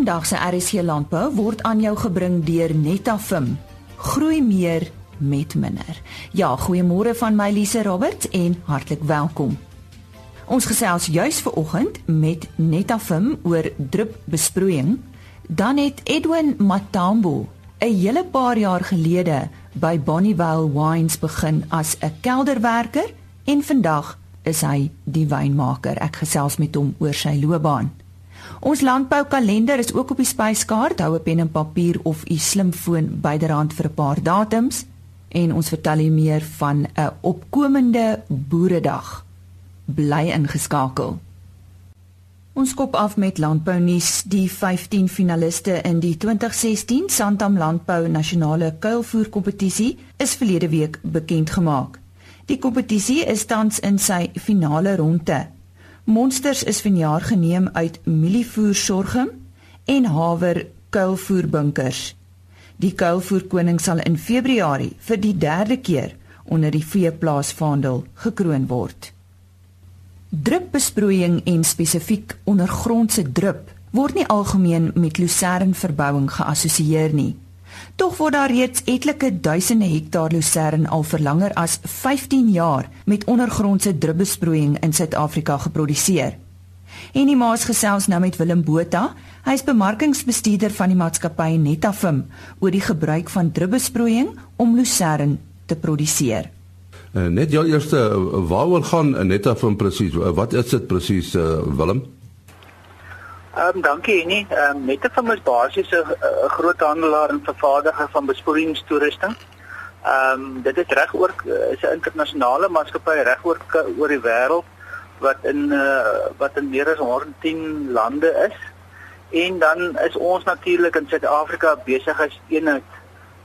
Vandag se RSC landbou word aan jou gebring deur Netafim. Groei meer met minder. Ja, goeiemôre van my Lise Roberts en hartlik welkom. Ons gesels juis ver oggend met Netafim oor drupbesproeiing. Dan het Edwin Matambo 'n hele paar jaar gelede by Bonnievale Wines begin as 'n kelderwerker en vandag is hy die wynmaker. Ek gesels met hom oor sy loopbaan. Ons landboukalender is ook op die spyskaart. Hou 'n pen en papier of u slimfoon byderhand vir 'n paar datums en ons vertel u meer van 'n opkomende boeredag. Bly ingeskakel. Ons kop af met landbou nuus. Die 15 finaliste in die 2016 Santam Landbou Nasionale Kuilvoer Kompetisie is verlede week bekend gemaak. Die kompetisie is tans in sy finale ronde. Monsters is vanjaar geneem uit mielievoer sorghum en haver kuilvoerbunkers. Die kuilvoerkoning sal in Februarie vir die derde keer onder die veeplaasvaandel gekroon word. Drupbesproeiing en spesifiek ondergrondse drup word nie algemeen met lucernverbouing geassosieer nie. Tog word daar reeds etlike duisende hektaar lucern al vir langer as 15 jaar met ondergrondse drupbesproeiing in Suid-Afrika geproduseer. En die maas gesels nou met Willem Botha. Hy is bemarkingsbestuurder van die maatskappy Netafim oor die gebruik van drupbesproeiing om lucern te produseer. Uh, net jou eerste waaroor gaan Netafim presies? Wat is dit presies uh, Willem? Ehm um, dankie nie. Ehm um, Netafim is basies 'n groot handelaar en vervaardiger van besproeiingstoerusting. Ehm um, dit is reg oor is 'n internasionale maatskappy reg oor oor die wêreld wat in uh, wat in meer as 110 lande is. En dan is ons natuurlik in Suid-Afrika besig as eenheid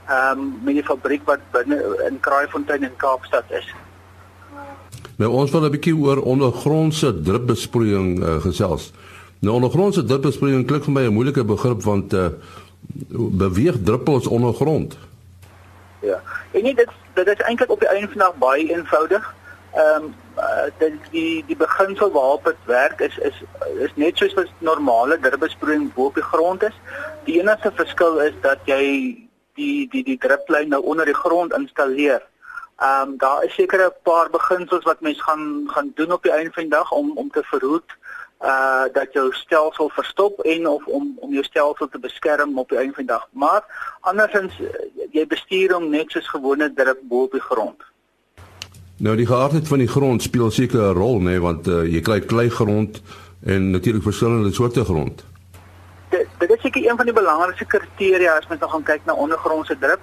ehm um, met die fabriek wat binne in Kraaifontein in Kaapstad is. Nou ons wil 'n bietjie oor ondergrondse drupbesproeiing uh, gesels. Nou ondergrondse druppelsproeiing klink vir my 'n moeilike begrip want uh, beweeg druppels ondergrond. Ja. En nie dit dit is eintlik op die einde van dag baie eenvoudig. Ehm um, uh, die die beginsel waarop dit werk is is is net soos wat normale druppelsproeiing bo op die grond is. Die enigste verskil is dat jy die die die druplyn nou onder die grond installeer. Ehm um, daar is sekere 'n paar beginsels wat mens gaan gaan doen op die einde van die dag om om te verhoed uh dat jou stelsel verstop en of om om jou stelsel te beskerm op die einde van die dag. Maar andersins jy bestuur hom net soos gewone druk bo op die grond. Nou die geaardheid van die grond speel seker 'n rol nê nee, want uh, jy kry klei grond en natuurlik verskillende soorte grond. Dit dit is seker een van die belangrikste kriteria as mens nou gaan kyk na ondergrondse druk.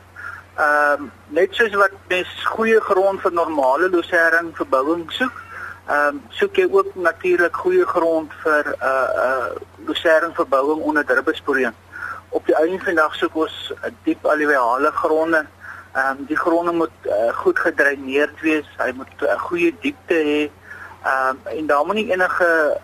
Ehm um, net soos wat mens goeie grond vir normale losering verbouing soek, Ehm um, soek jy ook natuurlik goeie grond vir 'n uh, 'n uh, lucernverbouing onder druppelspooreen. Op die einde van dag soek ons diep alluviale gronde. Ehm um, die gronde moet uh, goed gedreineerd wees. Hy moet 'n uh, goeie diepte hê. Ehm um, en daar moet nie enige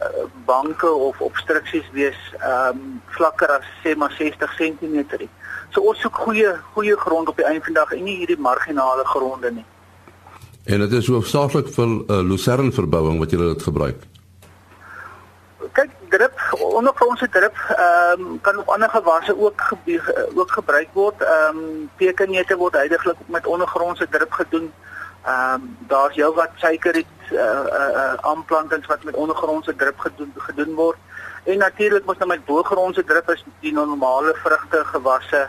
banke of obstruksies wees ehm um, vlakker as sê maar 60 cm nie. So ons soek goeie goeie grond op die einde van dag en nie hierdie marginale gronde nie. En dit is hoofsaaklik vir uh, lucerne verbouing wat julle dit gebruik. Kyk, drip ondergrondse drip ehm um, kan op ander gewasse ook ge ook gebruik word. Ehm um, pekenneute word heidaglik met ondergrondse drip gedoen. Ehm um, daar's jou wat suikerriet eh uh, eh uh, aanplantings wat met ondergrondse drip gedoen gedoen word. En natuurlik moet nou met boogrondse drip is die normale vrugte gewasse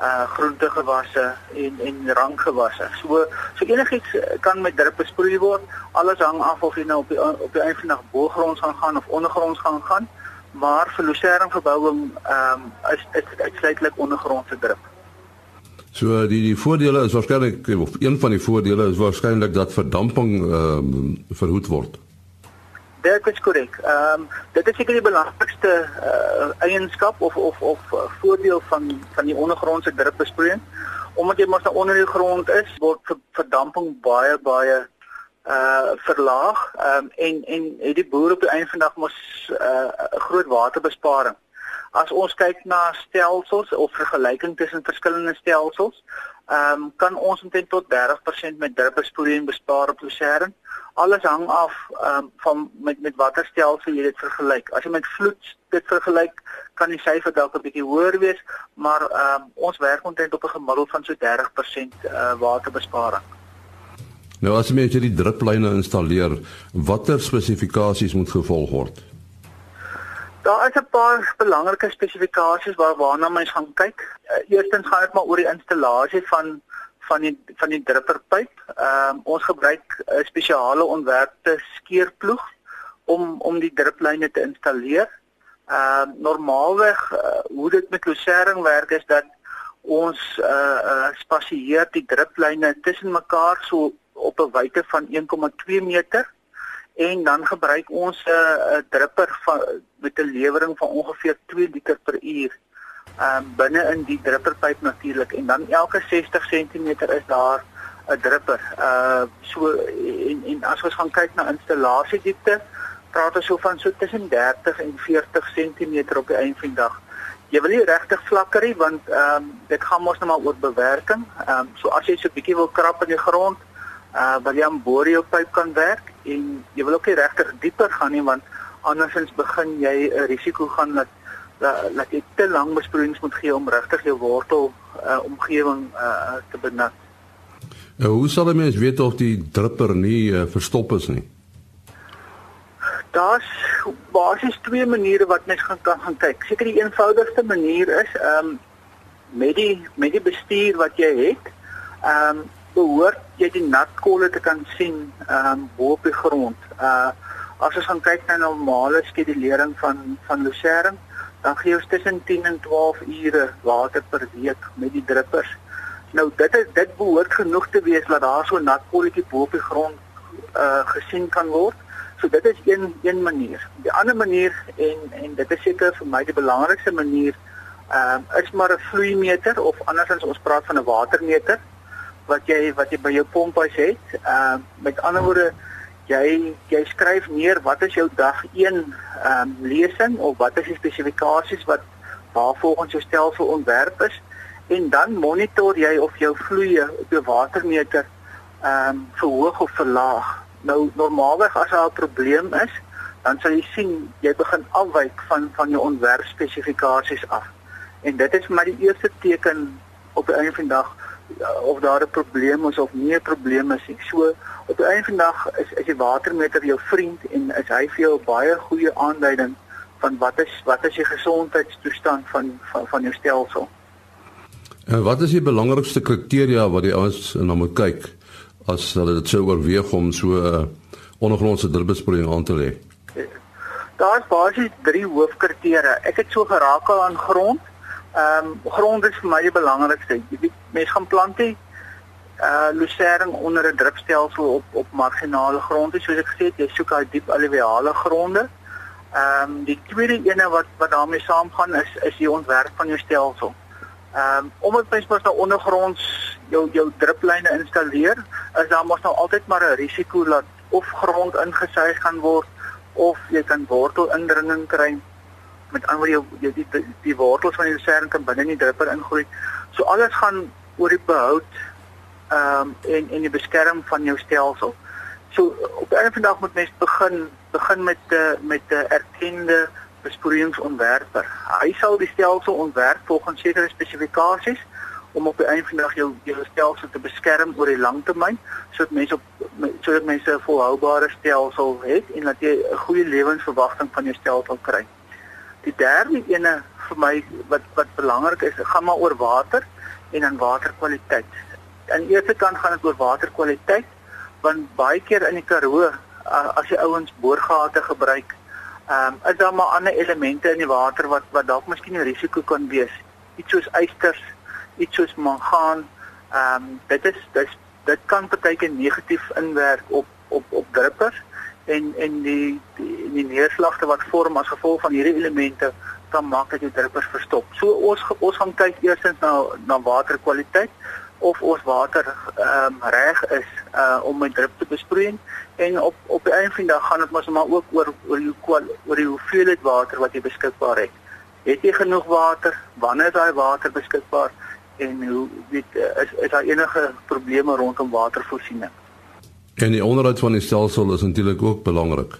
uh groentegewasse en en ranggewasse. So so enigiets kan met drip besproei word. Alles hang af of jy nou op die op die einde van dag boogronds gaan gaan of ondergronds gaan gaan. Maar vir lucernverbouing ehm um, is dit uitsluitlik ondergrondse drip. So die die voordele is waarskynlik of een van die voordele is waarskynlik dat verdamping ehm um, verhoed word. Dit is korrek. Ehm um, dit is seker die belangrikste uh, eienskap of of of uh, voordeel van van die ondergrondse drupbesproeiing. Omdat jy mos nou onder die grond is, word verdamping baie baie uh verlaag. Um, en en het die boer op die einde van dag mos 'n uh, groot waterbesparing. As ons kyk na stelsels of vergelyking tussen verskillende stelsels, ehm um, kan ons omtrent tot 30% met druppelspoeling bespaar op lucerne. Alles hang af ehm um, van met met watter stelsel jy dit vergelyk. As jy met vloed dit vergelyk, kan die syfer dalk 'n bietjie hoër wees, maar ehm um, ons werk omtrent op 'n gemiddeld van so 30% uh, eh, waterbesparing. Nou as jy hierdie druplyne installeer, watter spesifikasies moet gevolg word? Daar is 'n paar belangrike spesifikasies waar waarna mens gaan kyk. Uh, eerstens gaan dit maar oor die installasie van van die van die drupperpyp. Ehm um, ons gebruik 'n spesiale ontwerpte skeerploeg om om die druplyne te installeer. Ehm uh, normaalweg uh, hoe dit met lucerne werk is dat ons uh, uh spasieer die druplyne tussen mekaar so op 'n wyte van 1,2 meter en dan gebruik ons 'n uh, drupper van met 'n lewering van ongeveer 2 liter per uur um, binne in die drupperpyp natuurlik en dan elke 60 cm is daar 'n drupper. Uh so en en as ons gaan kyk na installasiediepte, praat ons so van so tussen 30 en 40 cm op die einde van die dag. Jy wil nie regtig flakkerie want ehm um, dit gaan mos nou maar oor bewerking. Ehm um, so as jy so 'n bietjie wil krap in die grond, uh wil jy aan boor jou pyp kan werk en jy wil ook nie regtig dieper gaan nie want andersins begin jy 'n risiko gaan dat dat jy te lank besproeiings moet gee om regtig jou wortel uh, omgewing uh, te benut. Nou, hoe sal 'n mens weet of die drupper nie uh, verstop is nie? Daar's basies twee maniere wat mens gaan kan gaan kyk. Seker die eenvoudigste manier is ehm um, met die met die bestuur wat jy het, ehm um, behoort jy die natkolle te kan sien ehm um, bo op die grond. Uh as ons gaan kyk na normale skedulering van van lucerne dan gee ons tussen 10 en 12 ure water per week met die druppers. Nou dit is dit behoort genoeg te wees dat daar so nat kolletjie bo op die grond uh gesien kan word. So dit is een een manier. Die ander manier en en dit is seker vir my die belangrikste manier ehm uh, is maar 'n vloeimeter of andersins ons praat van 'n watermeter wat jy wat jy by jou pomphuis het. Ehm uh, met ander woorde jy jy skryf neer wat is jou dag 1 ehm um, lesing of wat is die spesifikasies wat waar volgens jou stelsel ontwerp is en dan monitor jy of jou vloeie op jou watermeter ehm um, verhoog of verlaag. Nou normaalweg as daar 'n probleem is, dan sal jy sien jy begin afwyk van van jou ontwerp spesifikasies af. En dit is maar die eerste teken op die einde van die dag of daar 'n probleem is of nie 'n probleem is nie. So op die einde van die dag is is die watermeter jou vriend en is hy vir jou baie goeie aanduiding van wat is wat is die gesondheidstoestand van van van jou stelsel. En wat is die belangrikste kriteria wat die ouens na moet kyk as hulle dit sou oorweeg om so 'n uh, ondergrondse drupbesproeiing aan te lê? Daar's basies drie hoofkriteria. Ek het so geraak aan grond. Ehm um, grond is vir my die belangrikste. Jy mense gaan plante uh lucerne onder 'n drupstelsel op op marginale gronde soos ek gesê het, jy soek uit diep alluviale gronde. Ehm um, die tweede ene wat wat daarmee saamgaan is is die ontwerp van jou stelsel. Ehm um, omdat mens mos nou ondergronds jou jou druplyne installeer, is daar mos nou altyd maar 'n risiko dat of grond ingesuig gaan word of jy kan wortelindringing kry met ander jou die, die die die wortels van die lucerne kan binne in die drupper ingroei. So alles gaan oor die behoud ehm um, en en die beskerm van jou stelsel. So op 'n einde van die dag moet mens begin begin met uh, met 'n uh, erkende besproeiingsontwerper. Hy sal die stelsel ontwerp volgens sekere spesifikasies om op 'n einde van die dag jou jou stelsel te beskerm oor die lang termyn sodat mense op sodat mense 'n volhoubare stelsel het en dat jy 'n goeie lewensverwagting van jou stelsel kry. Die derde ene vir my wat wat belangrik is, gaan maar oor water en dan waterkwaliteit. Aan die eerste kant gaan dit oor waterkwaliteit want baie keer in die Karoo as jy ouens boorgate gebruik, ehm um, is daar maar ander elemente in die water wat wat dalk miskien 'n risiko kan wees. Iets soos ysters, iets soos mangaan. Ehm um, dit is dit dit kan baie keer negatief inwerk op op op druppers en en die die, die neerslagte wat vorm as gevolg van hierdie elemente kan maak dat die druppers verstop. So ons ons gaan kyk eersins na na waterkwaliteit of ons water ehm um, reg is uh om met drup te besproei en op op die einde van die dag gaan dit mos maar ook oor oor die oor die hoeveelheid water wat jy beskikbaar het. Het jy genoeg water? Wanneer is daai water beskikbaar? en hoe weet is is daar enige probleme rondom watervoorsiening. En die onderhoud van die stelsel is natuurlik ook belangrik.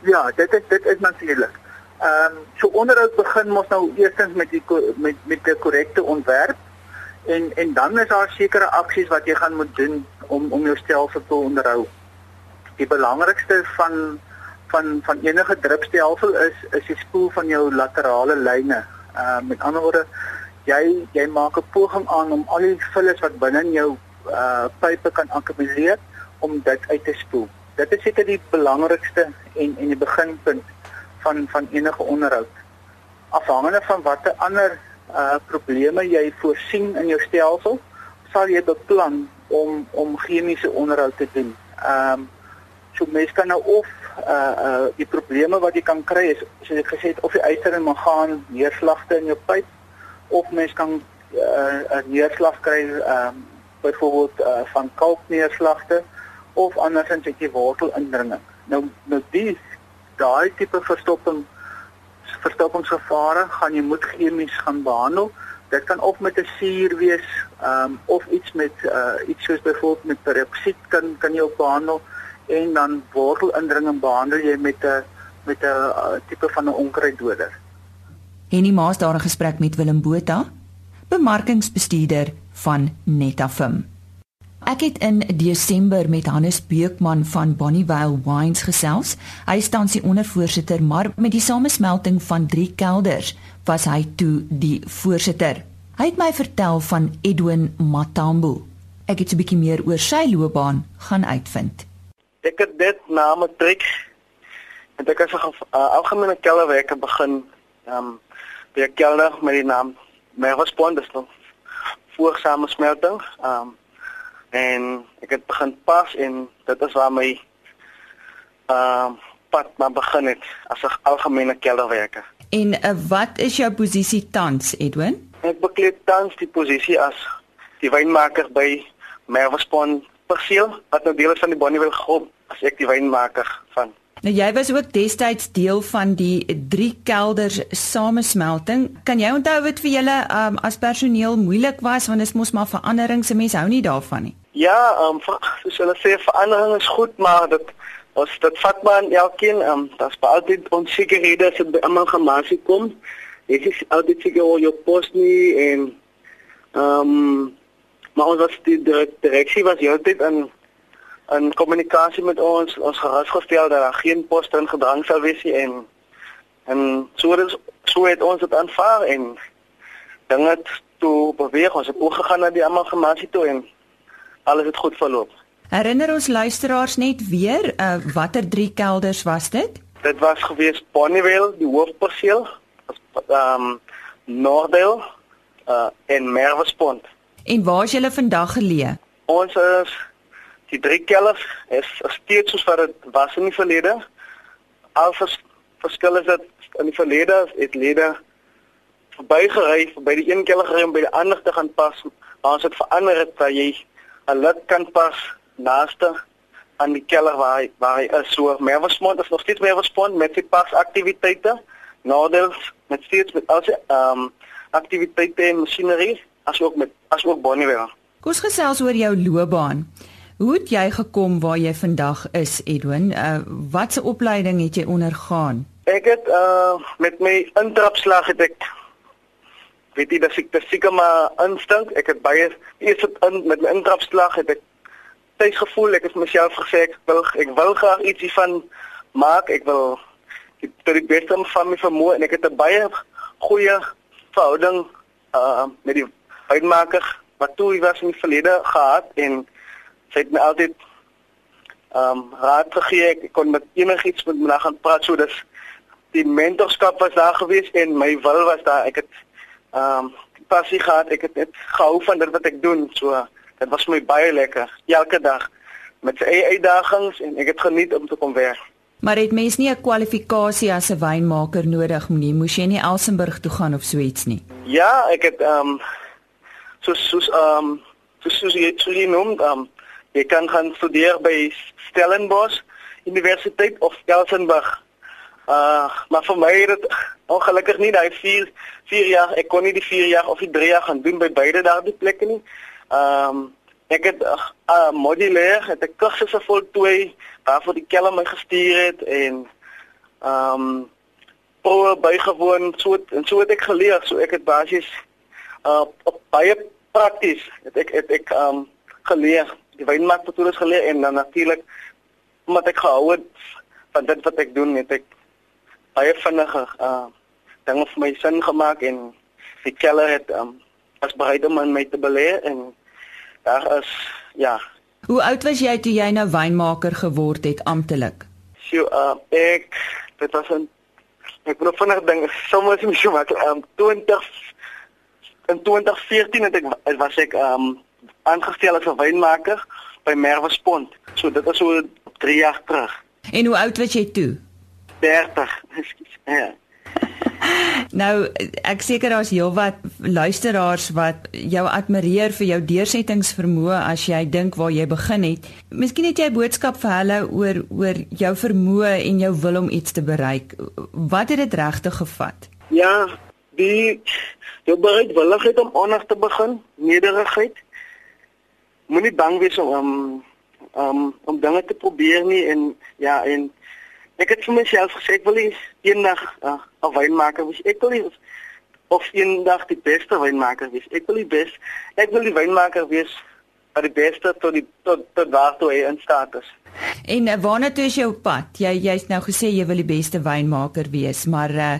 Ja, dit is dit is natuurlik. Ehm um, so onderhoud begin mos nou eerstens met die met met 'n korrekte ontwerp en en dan is daar sekere aksies wat jy gaan moet doen om om jou stelsel te onderhou. Die belangrikste van van van enige drupstelsel is is die spoel van jou laterale lyne. Ehm uh, met ander woorde jy jy maak 'n poging aan om al die vullis wat binne in jou uh pype kan akkumuleer om dit uit te spoel. Dit is seker die belangrikste en en die beginpunt van van enige onderhoud. Afhangende van watter ander uh probleme jy voorsien in jou stelsel, sal jy beplan om om chemiese onderhoud te doen. Ehm um, so mens kan nou of uh uh die probleme wat jy kan kry is soos ek gesê het of die yster en mangaan neerslagte in jou pyp of mens kan uh 'n neerslag kry ehm um, byvoorbeeld uh van kalkneerslagte of andersins het jy wortelindringing. Nou nou die daai tipe verstopping verstoppingsgevare gaan jy moet chemies gaan behandel. Dit kan of met 'n suur wees, ehm um, of iets met uh iets soos byvoorbeeld met peroksied kan kan jy ook behandel en dan wortelindringing behandel jy met 'n met 'n uh, tipe van 'n onkruiddoder. Henny Maas daar 'n gesprek met Willem Botha, bemarkingsbestuurder van Netafim. Ek het in Desember met Hannes Beekman van Bonnievale Wines gesels. Hy is tans die ondervoorsitter, maar met die samesmelting van drie kelders was hy toe die voorsitter. Hy het my vertel van Edwin Matambo. Ek het 'n bietjie meer oor sy loopbaan gaan uitvind. Ek het dit na matriek en ek het 'n uh, algemene kelderwerke begin um by 'n kelder met die naam Merwespond, dis nou voor samesmelting. Um en ek het begin pas en dit is waar my ehm uh, pad maar begin het as 'n algemene kelderwerker. En uh, wat is jou posisie tans, Edwin? Ek bekleed tans die posisie as die wynmaker by Merwespon perseel wat nou deel is van die Bonnievale groep as ek die wynmaker van. Nou jy was ook destyds deel van die drie kelders samesmelting. Kan jy onthou wat vir julle um, as personeel moeilik was want dit is mos maar verandering se mense hou nie daarvan nie. Ja, ehm um, soos hulle sê verandering is goed, maar dit ons dit vat maar elkeen ehm um, dit's baie altyd onsekerhede as dit by almal gemasie kom. Dit is altyd seker oor jou pos nie en ehm um, maar ons was die direksie was heeltyd in in kommunikasie met ons ons gerusgestel dat daar geen poste in gedrang sal wees nie en en so het so het ons dit aanvaar en dinge toe beweeg ons het ook gegaan na die amalgamasie toe en alles het goed verloop. Herinner ons luisteraars net weer uh, watter drie kelders was dit? Dit was gewees Bonnievale, die hoofperseel, ehm um, Noordel uh, en Merwespont. En waar is julle vandag geleë? Ons is die drie kelders is steeds soos wat dit was in die verlede. Al vers, verskil is dit in die verlede het lede verbygery by die een kelder gery om by die ander te gaan pas. Maar ons het verander dat jy 'n lid kan pas naaste aan die kelder waar hy, waar hy is. So Merwesmond is nog steeds Merwesmond met die pas aktiwiteite. Nordels met steeds met al sy ehm um, aktiwiteite en masjinerie as ook met as ook Bonnievale. Kom ons gesels oor jou loopbaan. Hoe het jy gekom waar jy vandag is, Edwin? Uh watse opleiding het jy ondergaan? Ek het uh met my intrapslag het ek weet jy dat ek dit seker maar instink. Ek het baie eers in met my intrapslag het ek tyd gevoel ek het myself gesê ek wil ek wil graag ietsie van maak. Ek wil tot die beste van my vermoë en ek het 'n baie goeie verhouding uh met die uitmaker wat toe was in die verlede gehad en sy het my altyd ehm um, raad gegee ek kon met enigiets met my gaan praat so dis die mentorskap was daar gewees en my wil was daar ek het ehm um, passie gehad. Ek het net gehou van dit wat ek doen. So dit was my baie lekker. Elke dag. Met sy eie uitdagings en ek het geniet om te kom werk. Maar het mens nie 'n kwalifikasie as 'n wynmaker nodig nie? Moes jy nie Elsenburg toe gaan of so iets nie? Ja, ek het ehm um, soos soos ehm um, soos, soos jy sou genoem ehm um, Jy kan gaan studeer by Stellenbosch Universiteit of Elsenburg Uh maar vir my het dit ongelukkig nie daai 4 4 jaar ek kon nie die 4 jaar of die 3 jaar gaan doen by beide daardie plekke nie. Ehm um, ek het 'n uh, uh, modulêr het 'n kursus voltooi waarvoor die keller my gestuur het en ehm um, proe bygewoon so en so het ek geleer so ek het basies uh op baie prakties het ek het ek ehm um, geleer die wynmaakmetodes geleer en dan natuurlik omdat ek gehou het van dit wat ek doen het ek baie vinniger uh dinge vir my sin gemaak en die keller het um as bereid om aan my te belê en daar is ja. Hoe oud was jy toe jy nou wynmaker geword het amptelik? So uh ek dit was 'n ek wil vinnig ding sommer is my so maklik um 20 in 2014 het ek was ek um aangestel as 'n wynmaker by Merwe Spont. So dit is so 3 jaar terug. En hoe oud was jy toe? 30. Ja. Nou ek seker daar's heelwat luisteraars wat jou admireer vir jou deursettingsvermoë as jy dink waar jy begin het. Miskien het jy 'n boodskap vir hulle oor oor jou vermoë en jou wil om iets te bereik. Wat het dit regtig gevat? Ja, die jou bereidwilligheid om anders te begin, nederigheid. Moenie bang wees om um, om dinge te probeer nie en ja en ek het vir myself gesê ek wil eendag uh, 'n wynmaker wees. Ek wil nie of eendag die beste wynmaker wees. Ek wil die bes ek wil die wynmaker wees wat die beste tot die tot tot waartoe hy in staat is. En uh, waarna toe is jy op pad? Jy jy's nou gesê jy wil die beste wynmaker wees, maar uh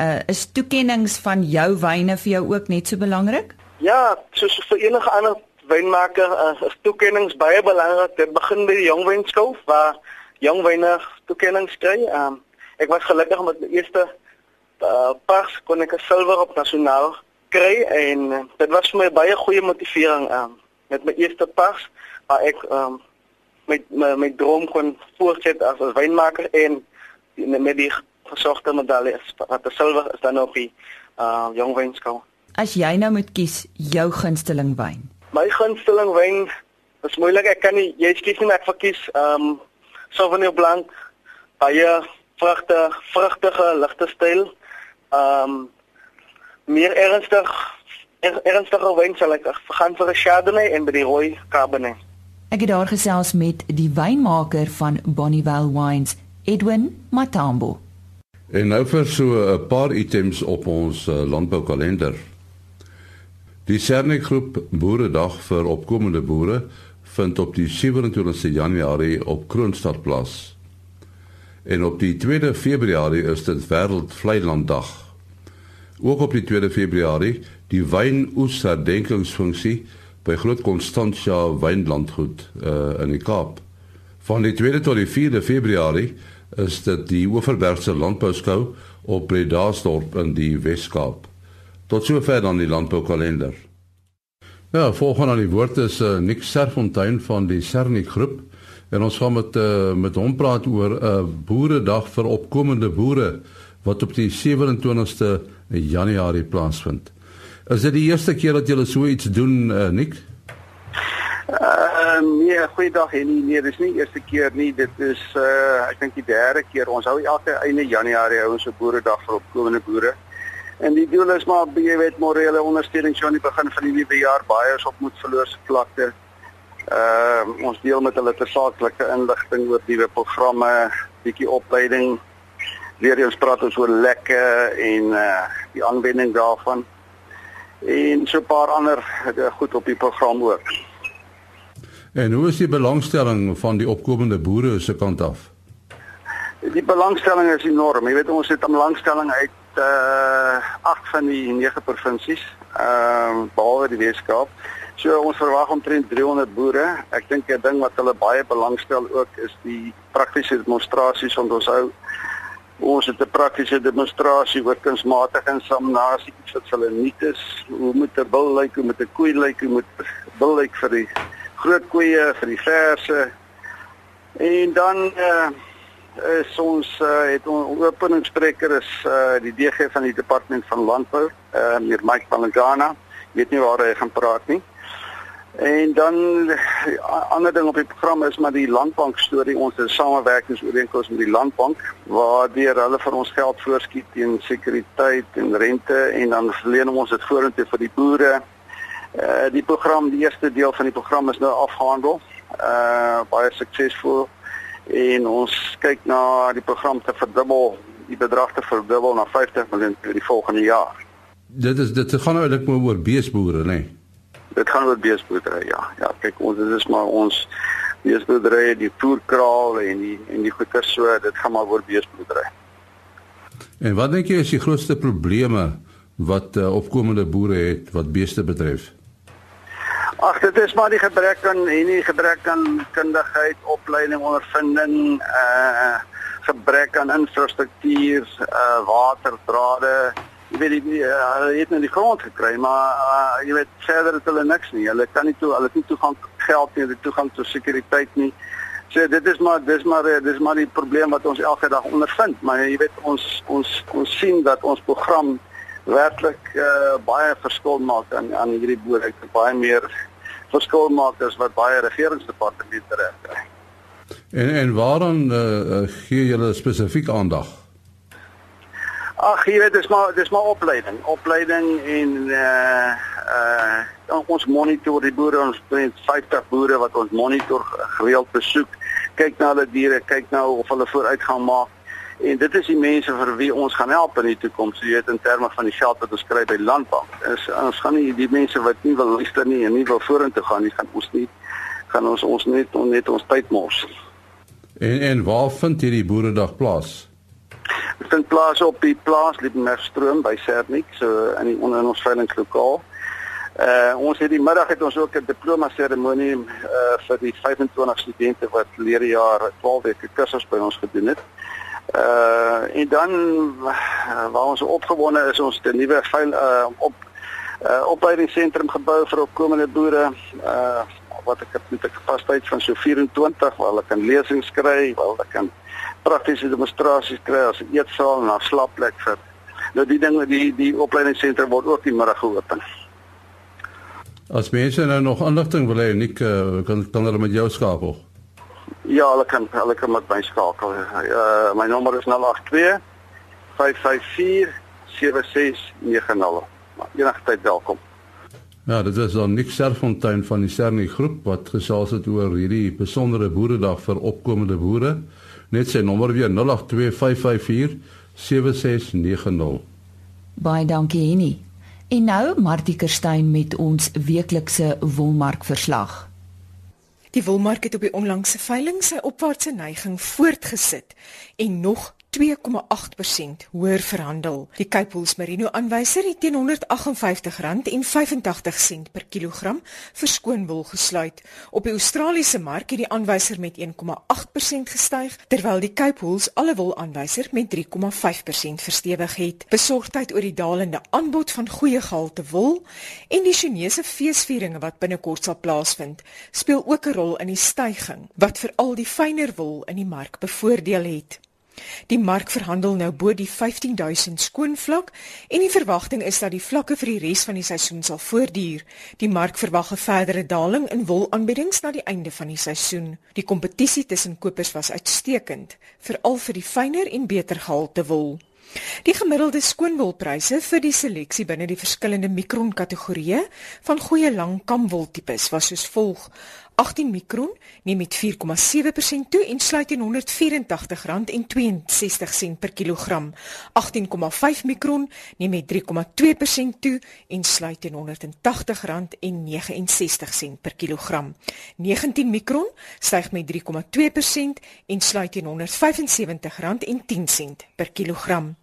uh is toekenninge van jou wyne vir jou ook net so belangrik? Ja, soos vir enige ander wynmaker uh, is toekenninge baie belangrik. Dit begin by die jong wynskou waar jong wyne toekenninge kry. Um, ek was gelukkig met my eerste uh, pas kon ek 'n silwer op nasionaal kry en uh, dit was vir my baie goeie motivering um, met my eerste pas waar ek um, met my, my droom kon voortset as 'n wynmaker en met die gesorgde medalje wat 'n silwer is dan op die uh, jong wynskou. As jy nou moet kies jou gunsteling wyn. My gunsteling wyn is moeilik. Ek kan nie jy skiet nie ek verkies um Sauvignon Blanc baie vrugte, vrugtige, ligte styl. Um meer ernstig er, ernstige wyn sal ek gaan vir 'n Chardonnay en by die rooi Cabernet. Ek het daar gesels met die wynmaker van Bonnievale Wines, Edwin Matambo. En nou vir so 'n paar items op ons uh, landboukalender. Die Sernik groep Boeredag vir opkomende boere vind op die 27ste Januarie op Kroonstad plaas. En op die 2de Februarie is dit Wêreld Vleilanddag. Ook op die 2de Februarie die wynoesherdenkingsfunksie by Groot Constantia Wynlandgoed uh, in die Kaap. Van die 2de tot die 4de Februarie is dit die Oeverbergse Landbouskou op Bredasdorp in die Wes-Kaap. Tot sover dan die landboukalender. Ja, volgende aan die woord is uh, Nick Serfontein van die Sernik groep en ons gaan met uh, met hom praat oor 'n uh, boeredag vir opkomende boere wat op die 27ste Januarie plaasvind. Is dit die eerste keer dat julle so iets doen, uh, Nick? Uh, nee, goeiedag en nee, dis nie eerste keer nie. Dit is uh ek dink die derde keer. Ons hou elke einde Januarie hou ons 'n boeredag vir opkomende boere. En die doel is maar jy weet morele ondersteuning so aan die begin van die nuwe jaar baie is op moet verloorse vlakte. Ehm uh, ons deel met hulle tersaaklike inligting oor nuwe programme, bietjie opleiding. Weer eens praat ons oor lekke en uh die aanwending daarvan. En so 'n paar ander uh, goed op die program ook. En hoe is die belangstelling van die opkomende boere se kant af? Die belangstelling is enorm. Jy weet ons het 'n belangstelling uit uh agt van die 9 provinsies, ehm uh, behalwe die Weskaap. So ons verwag omtrent 300 boere. Ek dink 'n ding wat hulle baie belangstel ook is die praktiese demonstrasies wat ons hou. Ons het 'n praktiese demonstrasie oor kunsmatige inseminasie wat hulle nie is. Hoe moet 'n bil lyk? Hoe moet 'n koei lyk? Hoe moet 'n bil lyk vir die groot koeie, vir die verse? En dan uh is ons uh, het 'n openingsspreker is uh, die DG van die departement van landbou, uh, meneer Mike Palangana. Ek weet nie waar hy gaan praat nie. En dan ander ding op die program is maar die landbank storie. Ons het samewerkingsooreenkoms met die landbank waardeur hulle vir ons geld voorskiet teen sekuriteit en rente en dan verleen ons dit vorentoe vir die boere. Uh die program, die eerste deel van die program is nou afgehandel. Uh baie suksesvol en ons kyk na die program te verdubbel, die bedrag te verdubbel na 50 miljoen vir die volgende jaar. Dit is dit gaan nou eintlik maar oor beesboere, né? Nee? Dit gaan oor beesboerdery, ja. Ja, kyk ons dit is maar ons beesboerdery, die voerkraal en die en die goeder so, dit gaan maar oor beesboerdery. En wat dink jy is die grootste probleme wat uh, opkomende boere het wat beeste betref? Ag, dit is maar die gebrek aan en die gebrek aan kundigheid, opleiding, ondervinding, uh gebrek aan infrastruktuur, uh waterdrade, jy weet die uh, hulle het net die grond gekry maar uh, jy weet verder het hulle niks nie. Hulle kan nie toe hulle het nie toegang tot geld nie hulle toegang tot sekuriteit nie. So dit is maar dis maar dis maar die probleem wat ons elke dag ondervind. Maar jy weet ons ons ons sien dat ons program werklik uh, baie verskil maak aan aan hierdie boere. Ek baie meer verskil maak as wat baie regeringsdepartemente reg kry en en waaraan uh, gee julle spesifiek aandag? Ag, jy weet dis maar dis maar opleiding, opleiding en uh uh ons monitor die boere ons 50 boere wat ons monitor gereeld besoek, kyk na hulle diere, kyk nou of hulle vooruitgang maak. En dit is die mense vir wie ons gaan help in die toekoms, jy weet in terme van die geld wat ons kry by landbank. Is ons gaan nie die mense wat nie wil luister nie en nie wil vorentoe gaan nie, gaan ons nie gaan ons ons net net ons tyd mors. En en waar vind hierdie boeredag plaas? Dit vind plaas op die plaas Liebenbergstroom by Sernik, so in die onder in ons veilingslokaal. Uh ons het die middag het ons ook 'n diploma seremonie uh vir die 25 studente wat leer jaar 12 weke kursus by ons gedoen het. Uh en dan uh, waar ons opgewonde is ons 'n nuwe veil uh op uh opleidingsentrum gebou vir opkomende boere uh wat ek het met 'n kapasiteit van so 24 waar hulle kan lesings kry, waar hulle kan praktiese demonstrasies kry as 'n eetsaal en 'n slaapplek vir. Nou die ding die die opleidingsentrum word ook die middag geopen. As mense nou nog inligting wil hê, Nik, uh, kan kan hulle met jou skakel. Ja, hulle kan hulle kan met my skakel. Uh my nommer is 082 554 7690. Enige tyd welkom. Ja, dit is dan Nik Serfontein van die Sernie groep wat gesels het oor hierdie besondere boeredag vir opkomende boere. Net sy nommer weer 0825547690. Baie dankie Henny. En nou Martie Kerstyn met ons weeklikse wolmark verslag. Die wolmark het op die onlangse veiling sy opwaartse neiging voortgesit en nog 2,8% hoër verhandel. Die Cape Wool Merino aanwyser het teen R158.85 per kilogram vir skoonwol gesluit. Op die Australiese mark het die aanwyser met 1,8% gestyg, terwyl die Cape Wool alle wol aanwyser met 3,5% verstewig het. Besorgdheid oor die dalende aanbod van goeie gehalte wol en die Chinese feesvieringe wat binnekort sal plaasvind, speel ook 'n rol in die stygings wat veral die fynere wol in die mark bevoordeel het. Die mark verhandel nou bo die 15000 skoonvlak en die verwagting is dat die vlakke vir die res van die seisoen sal voortduur. Die mark verwag 'n verdere daling in wolaanbiedings na die einde van die seisoen. Die kompetisie tussen kopers was uitstekend, veral vir die fynere en beter gehalte wol. Die gemiddelde skoonwolpryse vir die seleksie binne die verskillende mikron kategorieë van goeie lang kamwol tipes was soos volg: 18 mikron neem met 4,7% toe en sluit teen R184,62 per kilogram. 18,5 mikron neem met 3,2% toe en sluit teen R180,69 per kilogram. 19 mikron styg met 3,2% en sluit teen R175,10 per kilogram.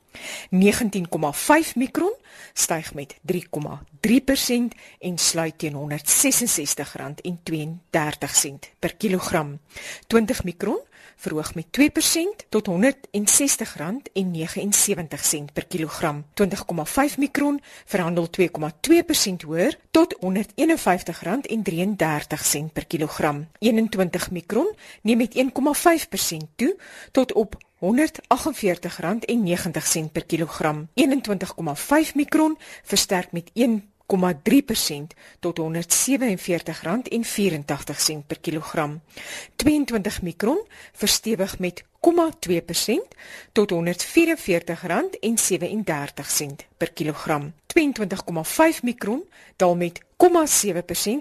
19,5 mikron styg met 3,3% en sluit teen R166,32 per kilogram. 20 mikron verhoog met 2% tot R160,79 per kilogram. 20,5 mikron verhandel 2,2% hoër tot R151,33 per kilogram. 21 mikron neem met 1,5% toe tot op R148,90 per kilogram. 21,5 mikron versterk met 1 tot R147.84 per kilogram. 22 mikron verstewig met 0,2% tot R144.37 per kilogram. 22,5 mikron daal met 0,7%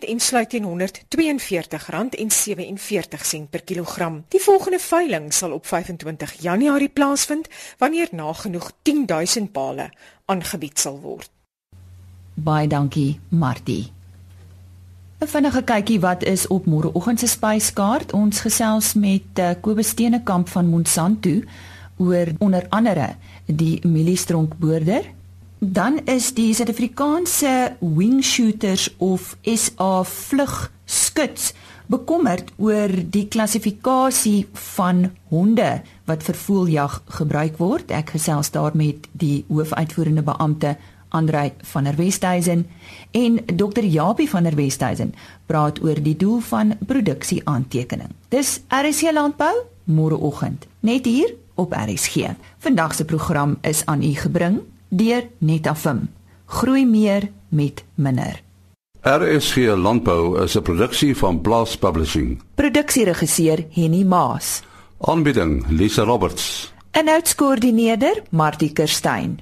en sluit teen R142.47 per kilogram. Die volgende veiling sal op 25 Januarie plaasvind wanneer nagenoeg 10000 pale aangebied sal word. Baie dankie, Martie. 'n Vinnige kykie wat is op môreoggend se spyskaart. Ons gesels met uh, Kobus Steenekamp van Monsanto oor onder andere die mieliestronkboorder. Dan is die Suid-Afrikaanse wingshooters of SA vlug skuts bekommerd oor die klassifikasie van honde wat vir voeljag gebruik word. Ek gesels daar met die hoofuitvoerende beampte Andrei van der Westhuizen en Dr Japie van der Westhuizen praat oor die doel van produksie aantekening. Dis RC Landbou môreoggend net hier op RSG. Vandag se program is aan u gebring deur Netafim. Groei meer met minder. RSG Landbou is 'n produksie van Blast Publishing. Produksieregisseur Henny Maas. Aanbieding Lisa Roberts. En uitskoördineerder Martie Kerstyn.